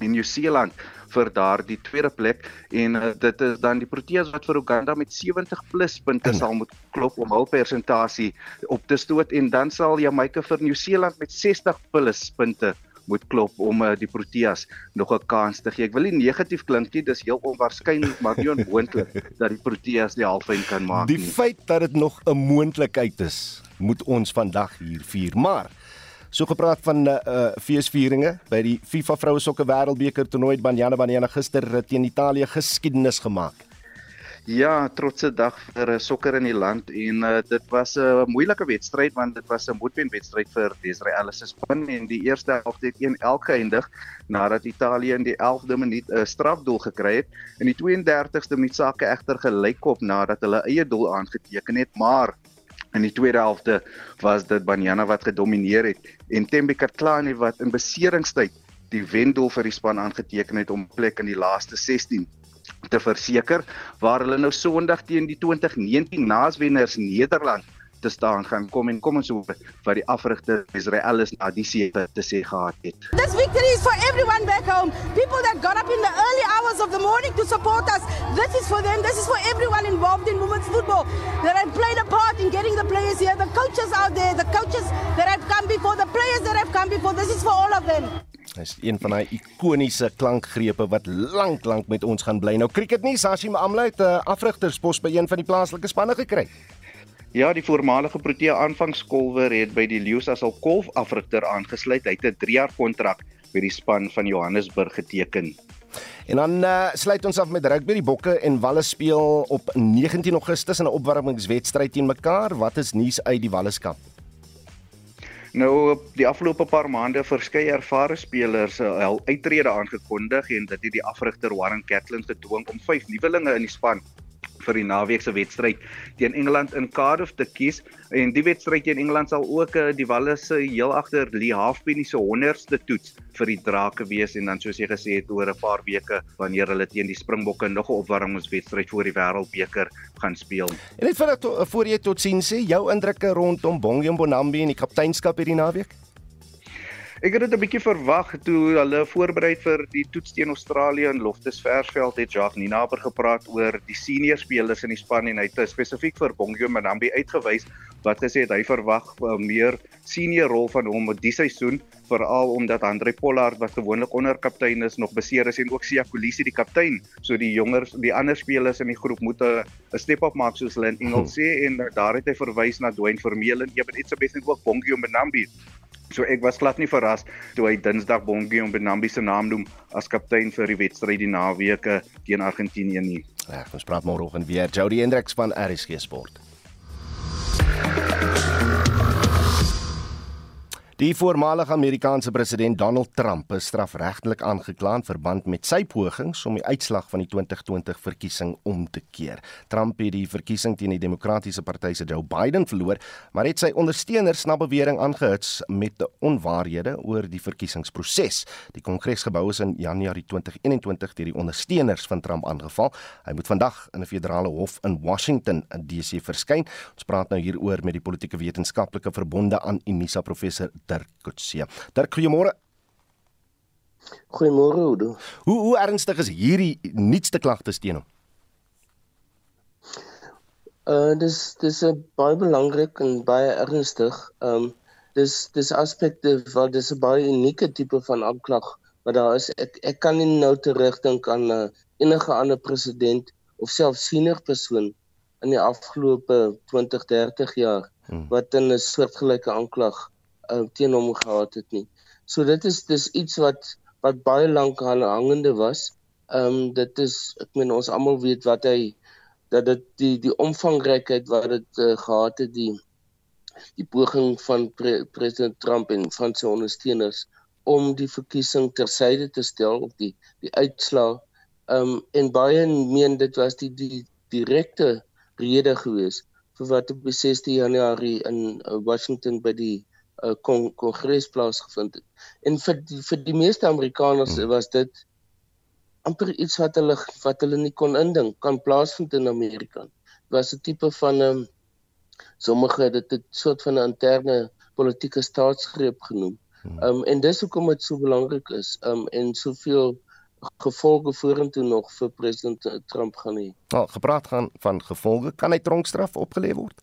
en Nieu-Seeland vir daardie tweede plek en uh, dit is dan die Proteas wat vir Uganda met 70 plus punte sal moet klop om hul persentasie op te stoot en dan sal Jamaica vir Nieu-Seeland met 60 plus punte moet klop om uh, die Proteas nog 'n kans te gee. Ek wil nie negatief klink nie, dis heel onwaarskynlik maar nie onmoontlik dat die Proteas die halffinale kan maak nie. Die feit dat dit nog 'n moontlikheid is, moet ons vandag hier vier. Maar so gepraat van uh, uh feesvieringe by die FIFA vroue sokker wêreldbeker toernooi Banyana Banyana gister teen Italië geskiedenis gemaak. Ja, trotse dag vir sokker in die land en uh, dit was 'n uh, moeilike wedstryd want dit was 'n moedwenwedstryd vir Israel se span en die eerste helfte het 1-1 geëindig nadat Italië in die 11de minuut 'n strafdoel gekry het. In die 32ste minuut sake egter gelykop nadat hulle eie doel aangeteken het, maar in die tweede helfte was dit Banyana wat gedomeineer het en Tembe Katlani wat in beseringstyd die wendoel vir die span aangeteken het om plek in die laaste 16 te verseker waar hulle nou Sondag teen die 2019 naaswenners Nederland te staan gaan kom en kom ons hoor wat die afrigter Israel is na die seëte te sê gehad het. This victory is for everyone back home. People that got up in the early hours of the morning to support us. This is for them. This is for everyone involved in women's football that have played a part in getting the players here. The coaches out there, the coaches that have come before, the players that have come before. This is for all of them. Dit is een van daai ikoniese klankgrepe wat lank lank met ons gaan bly. Nou cricket nie Sashim Amla het 'n uh, afrigterspos by een van die plaaslike spanne gekry. Ja, die voormalige Protea aanvangskolwer het by die Lions as al kolf afrigter aangesluit. Hy het 'n 3 jaar kontrak by die span van Johannesburg geteken. En dan uh, sluit ons af met rugby. Die Bokke en Walle speel op 19 Augustus in 'n opwarmingswedstryd teen mekaar. Wat is nuus uit die Walleskamp? Nou die afgelope paar maande verskeie ervare spelers hul uh, uittrede aangekondig en dit het die afrigter Warren Catlin gedwing om vyf nuwelinge in die span vir die naweek se wedstryd teen Engeland in Cardiff te kies en die wedstryd teen Engeland sal ook uh, die Walle se heel agter Lee Halfpenny se 100ste toets vir die Drake wees en dan soos jy gesê het oor 'n paar weke wanneer hulle teen die Springbokke nog 'n opwarmingswedstryd vir die Wêreldbeker gaan speel. En net vir dat voor jy tot sien sê jou indrukke rondom Bongie Mbonambi en die kapteinskap hierdie naweek? Ek het dit 'n bietjie verwag toe hulle voorberei vir die toets teen Australië in Loftus Versveld het Jacques Ninaber gepraat oor die senior spelers in die span en hy het spesifiek vir Bongie Mbonambi uitgewys wat gesê het hy verwag 'n meer senior rol van hom met die seisoen veral omdat Andre Pollard wat gewoonlik onderkaptein is nog beseer is en ook Sia Kolisi die kaptein. So die jonger die ander spelers in die groep moet 'n step up maak soos hulle in Engels sê en daar het hy verwys na Dwayne Vermeulen, Eben Etzebeth en ook Bongie Mbonambi. So ek was glad nie verras toe hy Dinsdag Bongie Mbonambi se naam noem as kaptein vir die wedstryd die naweke teen Argentinië nie. Reg, ons praat môreoggend weer. Jody Hendriks van RSG Sport. Die voormalige Amerikaanse president Donald Trump is strafregtelik aangekla in verband met sy pogings om die uitslag van die 2020 verkiesing om te keer. Trump het die verkiesing teen die Demokratiese Party se Joe Biden verloor, maar het sy ondersteuners na bewering aangehits met onwaarhede oor die verkiesingsproses. Die Kongresgebou is in Januarie 2021 deur die ondersteuners van Trump aangeval. Hy moet vandag in 'n federale hof in Washington in DC verskyn. Ons praat nou hieroor met die politieke wetenskaplike verbonde aan Unisa professor Dirk Kutse. Dirk, goeiemôre. Goeiemôre Oudo. Hoe hoe ernstig is hierdie nuutste klagtes teen hom? Uh dis dis 'n baie belangrik en baie ernstig. Um dis dis aspekte wat dis 'n baie unieke tipe van aanklag wat daar is. Ek ek kan nie nou terugdink aan uh, enige ander president of selfs senior persoon in die afgelope 20, 30 jaar hmm. wat in 'n soortgelyke aanklag uh, teen hom gehad het nie. So dit is dis iets wat wat baie lank hangende was. Ehm um, dit is ek meen ons almal weet wat hy dat dit die die omvangrykheid wat dit uh, gehad het die die poging van pre president Trump en van sy ondersteuners om die verkiesing tersyde te stel op die die uitslaa. Ehm um, en baie meen dit was die die direkte rede gewees vir wat op 16 Januarie in uh, Washington by die uh, kongres plaasgevind het. En vir die, vir die meeste Amerikaners hmm. was dit amper iets wat hulle wat hulle nie kon indink kan plaasvind in Amerika. Dit was 'n tipe van 'n um, sommige het dit 'n soort van 'n interne politieke staatsgreep genoem. Hmm. Ehm um, en dis hoekom dit so belangrik is. Ehm um, en soveel gevolge vorentoe nog vir president Trump gaan hê. Nou, gepraat gaan van gevolge, kan hy tronkstraf opgelê word?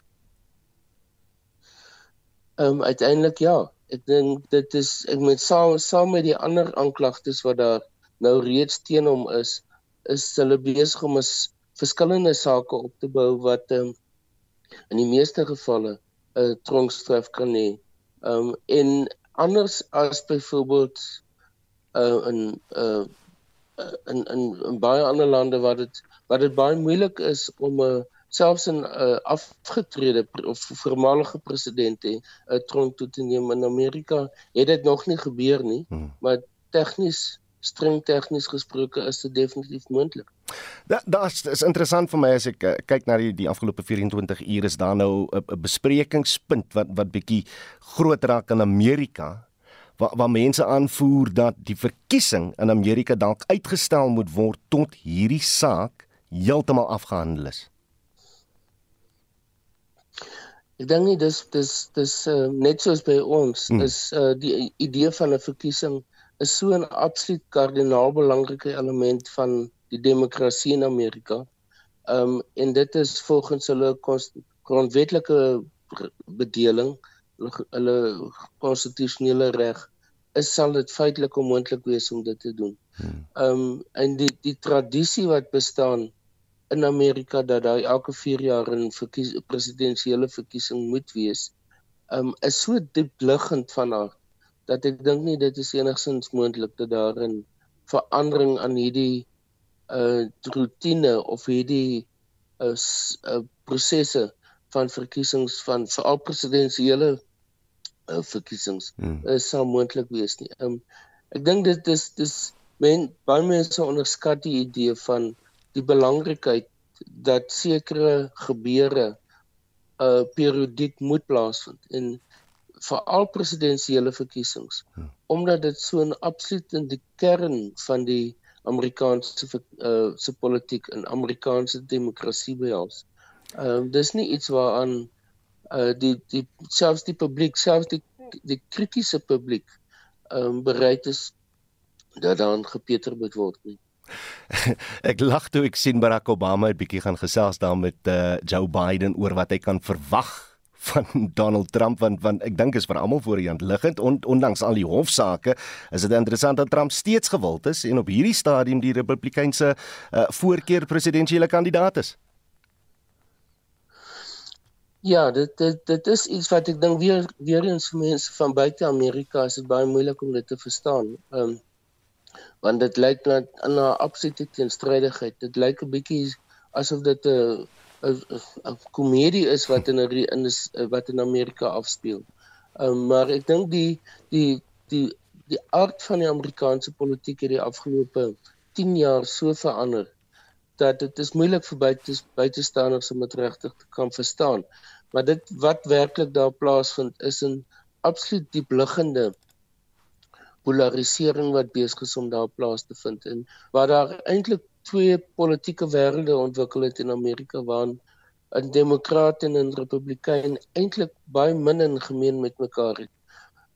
Ehm um, uiteindelik ja. Ek dink dit is ek met saam saam met die ander aanklagtes wat daar nou reeds teen hom is, is hulle besig om 'n verskillende sake op te bou wat ehm um, in die meeste gevalle 'n uh, tronkstraf kan hê. Um en anders as byvoorbeeld uh in uh in in in baie ander lande waar dit waar dit baie moeilik is om 'n uh, selfs 'n uh, afgetrede of voormalige president 'n uh, tronk toe te neem in Amerika het dit nog nie gebeur nie hmm. maar tegnies streng tegnies gesproke is dit definitief moontlik. Da das is interessant vir my as ek uh, kyk na die die afgelope 24 ure is daar nou 'n besprekingspunt wat wat bietjie groot raak in Amerika waar waar mense aanvoer dat die verkiesing in Amerika dalk uitgestel moet word tot hierdie saak heeltemal afgehandel is. Ek dink nie dis dis dis uh, net soos by ons hmm. is uh, die idee van 'n verkiesing is so 'n absoluut kardinaal belangrike element van die demokrasie in Amerika. Ehm um, en dit is volgens hulle grondwetlike bedeling, hulle konstitusionele reg, is sal dit feitelik onmoontlik wees om dit te doen. Hmm. Ehm um, en die die tradisie wat bestaan in Amerika dat daar elke 4 jaar 'n verkies presidentsiële verkiesing moet wees, um, is so diep liggend van haar dat ek dink nie dit is enigsins moontlik dat daar 'n verandering aan hierdie uh rotine of hierdie uh, uh prosesse van verkiesings van veral presidensiële uh, verkiesings hmm. uh, sou moontlik wees nie. Um ek dink dit is dis men baie mense onderskat die idee van die belangrikheid dat sekere gebeure uh periodiek moet plaasvind en veral presidensiële verkiesings hmm. omdat dit so 'n absoluut in die kern van die Amerikaanse uh, se politiek en Amerikaanse demokrasie behels. Ehm uh, dis nie iets waaraan uh, die die selfs die publiek, selfs die die kritiese publiek ehm um, bereid is dat dan gepeter moet word nie. Ek lag toe ek sien Barack Obama 'n bietjie gaan gesels daar met uh, Joe Biden oor wat hy kan verwag van Donald Trump want want ek dink is vir almal voor die hand liggend on, ondanks al die hofsaake is dit interessant dat Trump steeds gewild is en op hierdie stadium die Republikeinse uh, voorkeur presidentsiële kandidaat is. Ja, dit dit dit is iets wat ek dink weer weer eens vir mense van buite Amerika is dit baie moeilik om dit te verstaan. Ehm um, want dit lyk na 'n absolute teenstrydigheid. Dit lyk 'n bietjie asof dit 'n 'n komedie is wat in 'n in is wat in Amerika afspeel. Um, maar ek dink die die die die aard van die Amerikaanse politiek het die afgelope 10 jaar so verander dat dit is moeilik vir buite buitestanders om dit regtig te kan verstaan. Maar dit wat werklik daar plaasvind is 'n absoluut diepliggende polarisering wat besig is om daar plaas te vind en waar daar eintlik twee politieke wêrelde ontwikkel het in Amerika waarin 'n demokraat en 'n republikein eintlik baie min in gemeen met mekaar het.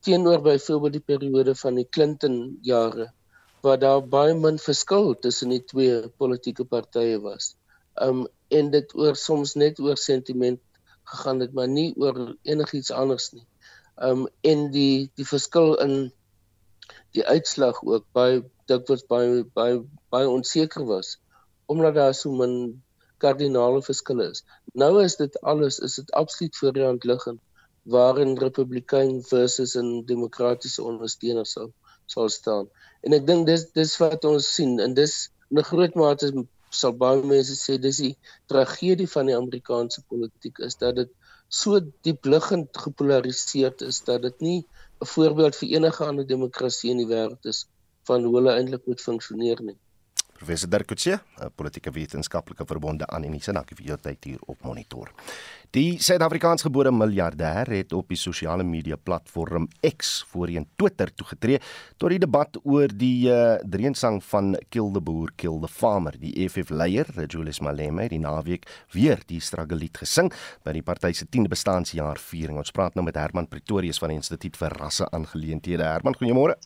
Teenoor byvoorbeeld die periode van die Clinton jare waar daar baie min verskil tussen die twee politieke partye was. Um en dit oor soms net oor sentiment gegaan het, maar nie oor enigiets anders nie. Um en die die verskil in die uitslag ook baie dikwels baie baie baie onseker was omdat daar so min kardinale verskille is. Nou is dit alles is dit absoluut voor die hand liggend waarin republikein versus 'n demokratiese ondersteuner sal sal staan. En ek dink dis dis wat ons sien en dis 'n groot mate sal baie mense sê dis die tragedie van die Amerikaanse politiek is dat dit so diep liggend gepolariseerd is dat dit nie 'n voorbeeld vir enige ander demokrasie in die wêreld is van hoe hulle eintlik moet funksioneer nie. Professor Dirk Coetzee, politieke wetenskaplike verbonde aan hyse dankie vir jou tyd hier op Monitor. Die Suid-Afrikaansgebore miljardêr het op die sosiale media platform X voorheen Twitter toegetree tot die debat oor die uh, dreensang van Kill the Boer Kill the Farmer. Die EFF leier, Julius Malema, het die naweek weer die struggle lied gesing by die party se 10de bestaanjaar viering. Ons praat nou met Herman Pretorius van die Instituut vir Rasse Aangeleenthede. Herman, goeiemôre.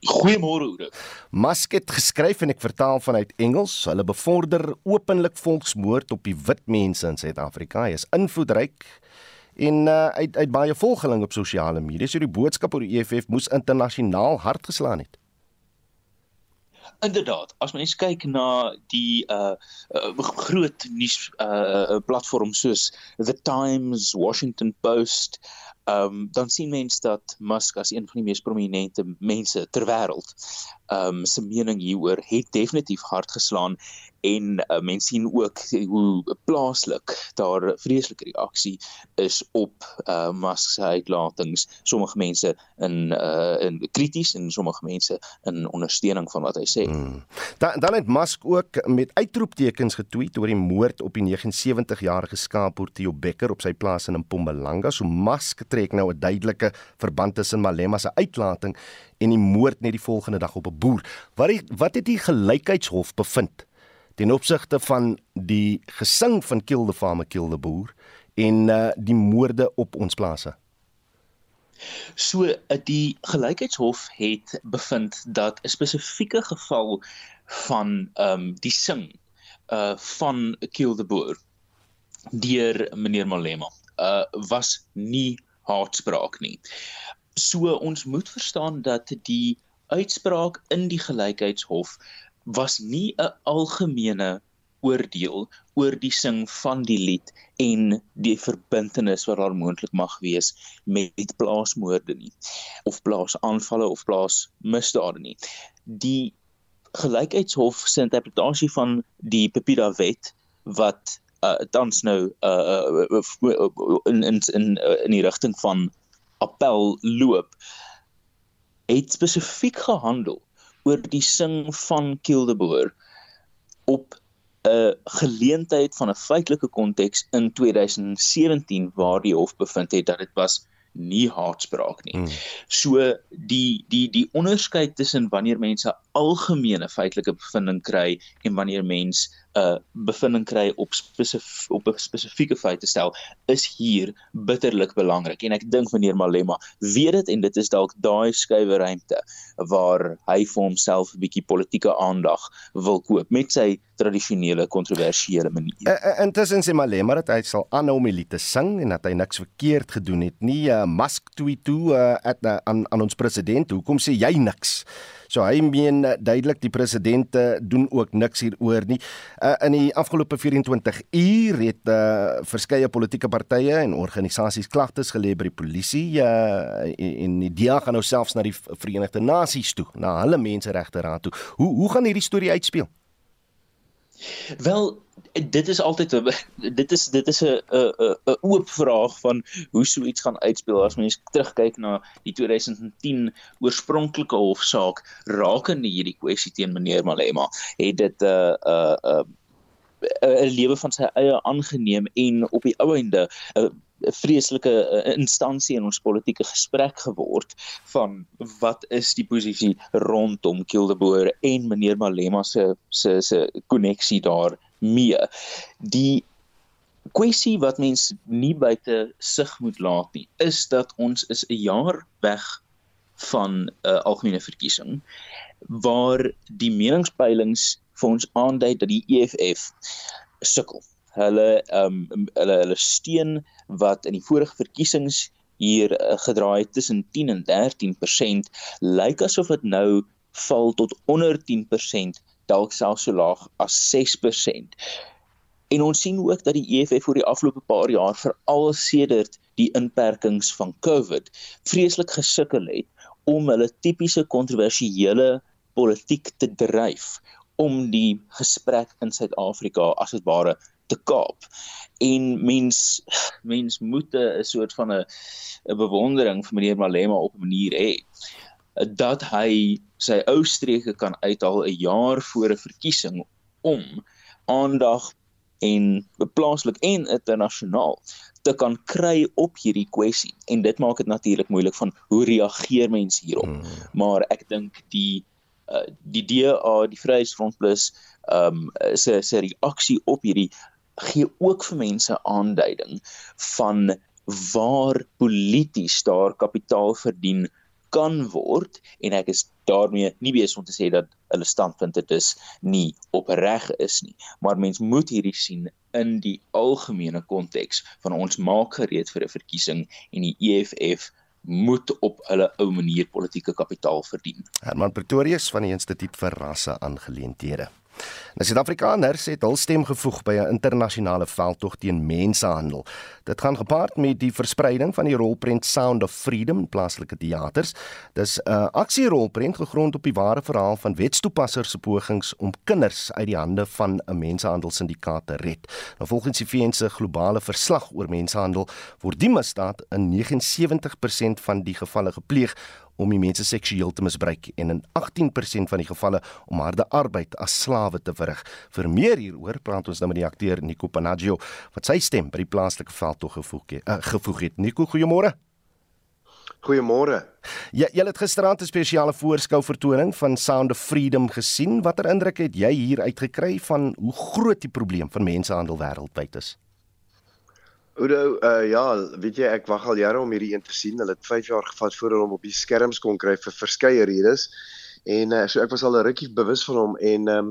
Goeiemôre Oude. Musk het geskryf en ek vertaal vanuit Engels. Hulle bevorder openlik volksmoord op die wit mense in Suid-Afrika. Hy is invloedryk en uh, uit uit baie volgeling op sosiale media. So die boodskap oor die EFF moes internasionaal hard geslaan het. Inderdaad, as mens kyk na die uh, uh groot nuus uh platforms soos The Times, Washington Post, ehm um, dan sien mense dat Musk as een van die mees prominente mense ter wêreld ehm um, se mening hieroor het definitief hard geslaan en uh, mense sien ook hoe plaaslik daar vreeslike reaksie is op uh, Musk se uitlatings sommige mense in uh, in krities en sommige mense in ondersteuning van wat hy sê. Hmm. Dan dan het Musk ook met uitroeptekens getweet oor die moord op die 79-jarige skaapboer Theo Becker op sy plaas in Mpumalanga. So Musk trek nou 'n duidelike verband tussen Malema se uitlating en die moord net die volgende dag op 'n boer. Wat die, wat het die gelykheidshof bevind ten opsigte van die gesing van Kill the Farmer Kill the Boer en uh, die moorde op ons plase? So uh, die gelykheidshof het bevind dat 'n spesifieke geval van ehm um, die sing uh van Kill the Boer deur meneer Malema uh was nie haatspraak nie. So ons moet verstaan dat die uitspraak in die gelykheidshof was nie 'n algemene oordeel oor die sing van die lied en die verbintenis wat daar moontlik mag wees met plaasmoorde nie of plaasaanvalle of plaasmisdade nie. Die gelykheidshof se interpretasie van die Pepida wet wat uh, tans nou uh, in in in in die rigting van appel loop het spesifiek gehandel oor die sing van Kildeboer op 'n geleentheid van 'n feitelike konteks in 2017 waar die hof bevind het dat dit was nie haatspraak nie. Hmm. So die die die onderskeid tussen wanneer mense algemene feitelike bevinding kry en wanneer mens 'n uh, bevinding kry op spesif op 'n spesifieke feite stel is hier bitterlik belangrik en ek dink meneer Malema weet dit en dit is dalk daai skuwe ruimte waar hy vir homself 'n bietjie politieke aandag wil koop met sy tradisionele kontroversiële manier. Intussen sê Malema dat hy sal aanhou om die te sing en dat hy niks verkeerd gedoen het nie. Uh, Musk tweet toe uh, at, uh, aan aan ons president, hoekom sê jy niks? So hy meen uh, duidelik die president doen ook niks hieroor nie. Uh, in die afgelope 24 uur het uh, verskeie politieke partye en organisasies klagtes gelê by die polisie uh, en die DEA gaan nou selfs na die Verenigde Nasies toe, na hulle menseregte raad toe. Hoe hoe gaan hierdie storie uitspeel? Wel dit is altyd 'n dit is dit is 'n 'n 'n oop vraag van hoe so iets gaan uitspeel as mens terugkyk na die 2010 oorspronklike hofsaak rakende hierdie kwessie teen meneer Malema het dit 'n uh, 'n uh, 'n uh, 'n lewe van sy eie aangeneem en op die ou einde 'n uh, vreeslike uh, instansie in ons politieke gesprek geword van wat is die posisie rondom Kildeboer en meneer Malema se se se koneksie daar mee. Die kwessie wat mens nie buite sig moet laat nie, is dat ons is 'n jaar weg van 'n uh, algemene verkiesing waar die meningspeilings vir ons aandui dat die EFF sukkel. Hulle ehm um, hulle hulle steun wat in die vorige verkiesings hier uh, gedraai tussen 10 en 13% lyk asof dit nou val tot onder 10%, dalk selfs so laag as 6%. En ons sien ook dat die EFF vir die afgelope paar jaar veral sedert die inperkings van COVID vreeslik gesukkel het om hulle tipiese kontroversiële politiek te dryf om die gesprek in Suid-Afrika as dit ware te kaap. En mens mens moet 'n soort van 'n 'n bewondering vir meneer Malema op 'n manier hê dat hy sy ou streke kan uithaal 'n jaar voor 'n verkiesing om aandag en plaaslik en internasionaal te kan kry op hierdie kwessie en dit maak dit natuurlik moeilik van hoe reageer mense hierop. Hmm. maar ek dink die uh, die DA die Vryheidsfront Plus ehm um, se se reaksie op hierdie gee ook vir mense aanduiding van waar polities daar kapitaal verdien kan word. En ek is daarmee nie besig om te sê dat hulle standpunt dit is nie opreg is nie maar mens moet hierdie sien in die algemene konteks van ons maak gereed vir 'n verkiesing en die EFF moet op hulle ou manier politieke kapitaal verdien. Herman Pretorius van die Instituut vir Rasse Aangeleenthede. Nou Suid-Afrikaners het hul stem gevoeg by 'n internasionale veldtog teen mensenhandel. Dit gaan gepaard met die verspreiding van die rolprent Sound of Freedom plaaslike teaters. Dis 'n aksierolprent gegrond op die ware verhaal van wetstoepassers se pogings om kinders uit die hande van 'n mensenhandelsindikaat te red. Nou volgens die VN se globale verslag oor mensenhandel word die misdaad in 79% van die gevalle gepleeg om die mense seksueel te misbruik en in 18% van die gevalle om harde arbeid as slawe te verrig. Vir meer hieroor praat ons nou met die akteur Nico Panaggio wat sy stem by die plaaslike veldtog gevoeg het. Uh, gevoeg het. Nico, goeiemôre. Goeiemôre. Ja, jy het gisteraand 'n spesiale voorskou vertoning van Sound of Freedom gesien. Watter indruk het jy hier uitgekry van hoe groot die probleem van mensenhandel wêreldwyd is? Oudo, uh ja, weet jy ek wag al jare om hierdie een te sien. Hulle het 5 jaar gevat voor hulle hom op die skerms kon kry vir verskeie redes. En uh, so ek was al 'n rukkie bewus van hom en ehm um,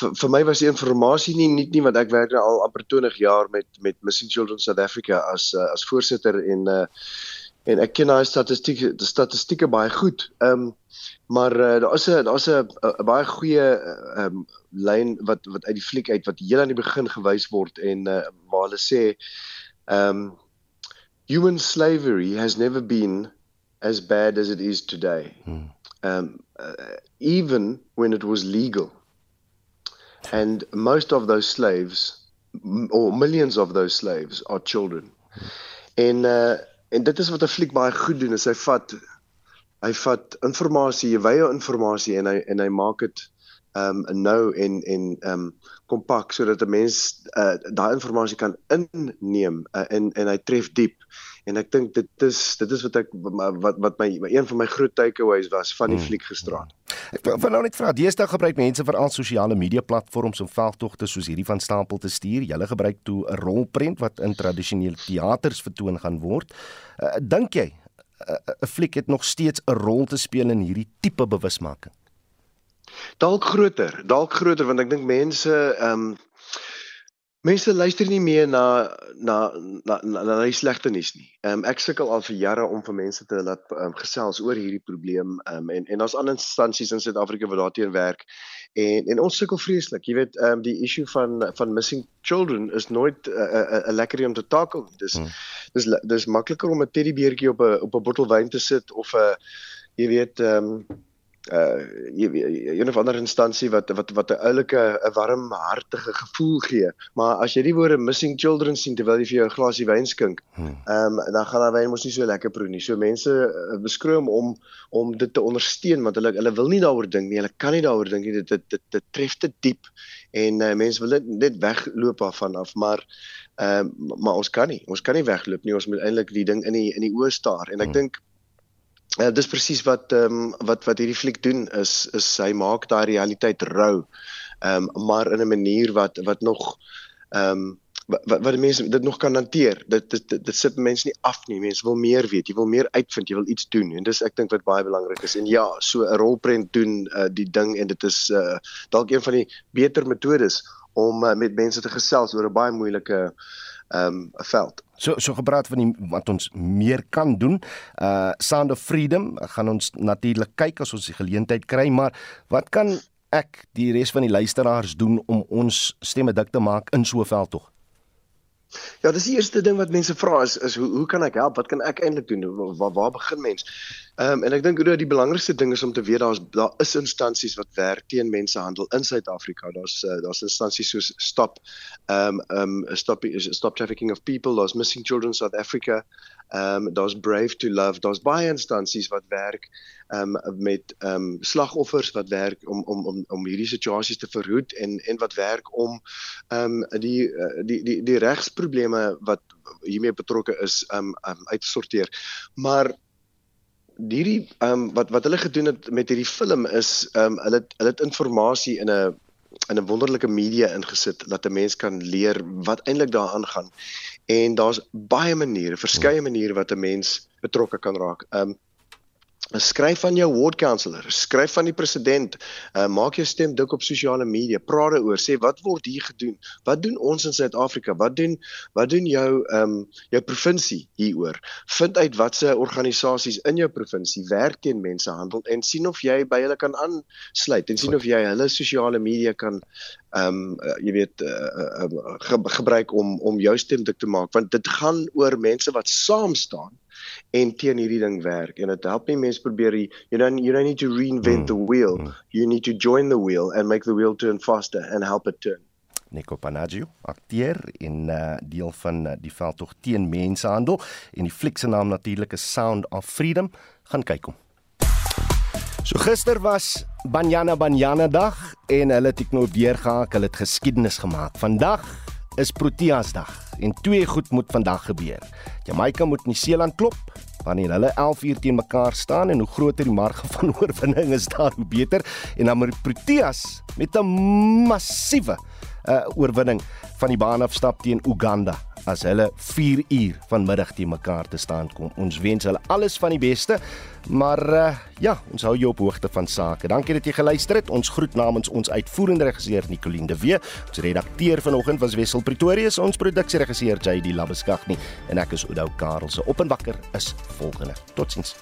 vir, vir my was die inligting nie nie nie want ek werk nou al amper 20 jaar met met Missing Children South Africa as uh, as voorsitter en uh en ek ken daai statistieke die statistieke baie goed. Ehm um, maar uh, daar is 'n daar's 'n baie goeie ehm um, lyn wat wat uit die fliek uit wat heel aan die begin gewys word en uh, waar hulle sê Um, human slavery has never been as bad as it is today, mm. um, uh, even when it was legal. And most of those slaves, or millions of those slaves, are children. Mm. En uh, en dit is wat 'n fliek baie goed doen, is hy vat hy vat inligting, jy wye inligting en hy en hy maak dit um nou en en um kompak sodat 'n mens uh, daai inligting kan inneem uh, en en hy tref diep. En ek dink dit is dit is wat ek wat wat my een van my groot takeaways was van die hmm. fliek gisteraand. Ek wil nou net vra, deesdae gebruik mense veral sosiale media platforms om veldtogte soos hierdie van stapel te stuur. Julle gebruik toe 'n rolprent wat in tradisionele teaters vertoon gaan word. Uh, dink jy 'n uh, fliek het nog steeds 'n rol te speel in hierdie tipe bewusmaking? Dalk groter, dalk groter want ek dink mense ehm um, mense luister nie meer na na na na, na die slegte nuus nie. Ehm um, ek sukkel al vir jare om vir mense te laat um, gesels oor hierdie probleem ehm um, en en daar's ander instansies in Suid-Afrika wat daarteen werk. En en ons sukkel vreeslik. Jy weet ehm um, die issue van van missing children is nooit 'n uh, uh, uh, lekker ding om te tackle. Dis hmm. dis dis makliker om 'n teddybeertjie op 'n op 'n bottel wyn te sit of 'n uh, jy weet ehm um, uh een of ander instansie wat wat wat 'n oulike 'n warm hartige gevoel gee. Maar as jy die woorde missing children sien terwyl jy vir jou 'n glasie wyn skink, ehm um, dan gaan daai wyn mos nie so lekker proe nie. So mense uh, beskroom om om dit te ondersteun want hulle hulle wil nie daaroor dink nie. Hulle kan nie daaroor dink nie. Dit dit dit, dit tref te diep en uh, mense wil net net wegloop af van af, maar ehm uh, maar ons kan nie. Ons kan nie wegloop nie. Ons moet eintlik die ding in die in die oë staar en ek hmm. dink Ja, dis presies wat ehm um, wat wat hierdie fliek doen is is hy maak daai realiteit rou. Ehm um, maar in 'n manier wat wat nog ehm um, wat wat mense dit nog kan hanteer. Dit dit dit, dit sit mense nie af nie. Mense wil meer weet, jy wil meer uitvind, jy wil iets doen en dis ek dink wat baie belangrik is. En ja, so 'n rolprent doen uh, die ding en dit is uh, dalk een van die beter metodes om uh, met mense te gesels oor 'n baie moeilike ehm um, 'n veld. So so gepraat van die wat ons meer kan doen. Uh Sound of Freedom gaan ons natuurlik kyk as ons die geleentheid kry, maar wat kan ek die res van die luisteraars doen om ons stemme dik te maak in so 'n veld tog? Ja, dis die eerste ding wat mense vra is is hoe hoe kan ek help? Wat kan ek eintlik doen? Waar waar begin mens? Ehm um, en ek dink dat die belangrikste ding is om te weet daar's daar is instansies wat werk teen mensehandel in Suid-Afrika. Daar's uh, daar's instansies soos Stop ehm um, ehm um, Stop Stop Trafficking of People, daar's Missing Children South Africa. Ehm um, daar's Brave to Love, daar's baie instansies wat werk um, met um, slagoffers wat werk om om om om hierdie situasies te verhoed en en wat werk om um, die, uh, die die die regsprobleme wat hiermee betrokke is um, um, uit te sorteer. Maar hierdie um, wat wat hulle gedoen het met hierdie film is um, hulle hulle het inligting in 'n in 'n wonderlike media ingesit dat 'n mens kan leer wat eintlik daaraan gaan. En daar's baie maniere, verskeie maniere wat 'n mens betrokke kan raak. Ehm um, skryf van jou ward councillor, skryf van die president, uh, maak jou stem dik op sosiale media, praat daaroor, sê wat word hier gedoen? Wat doen ons in Suid-Afrika? Wat doen wat doen jou ehm um, jou provinsie hieroor? Vind uit watse organisasies in jou provinsie werk teen mensehandel en sien of jy by hulle kan aansluit en sien of jy hulle sosiale media kan ehm um, uh, jy weet uh, uh, ge gebruik om om jou stem dik te maak want dit gaan oor mense wat saam staan en teen hierdie ding werk en dit help nie mense probeer you don't you don't need to reinvent mm. the wheel mm. you need to join the wheel and make the wheel turn faster and help it turn Nico Panaggio, akteur en uh, deel van uh, die veldtog teen mensehandel en die fliek se naam natuurlik is Sound of Freedom, gaan kyk hom. So gister was Banyana Banyana dag en hulle het eknou weer gehak, hulle het geskiedenis gemaak. Vandag is Proteas dag en twee goed moet vandag gebeur. Jamaica moet Nieu-Seeland klop wanneer hulle 11 uur teen mekaar staan en hoe groter die marge van oorwinning is daar hoe beter en dan moet Proteas met 'n massiewe uh, oorwinning van die baan afstap teen Uganda as hulle 4 uur vanmiddag te mekaar te staan kom. Ons wens hulle alles van die beste. Maar uh, ja, ons hou jou op hoogte van sake. Dankie dat jy geluister het. Ons groet namens ons uitvoerende regisseur Nicoline de Wee, ons redakteur vanoggend was Wessel Pretorius, ons produksieregisseur JD Labuskaghni en ek is Oudou Karelse. Op en wakker is volgende. Totsiens.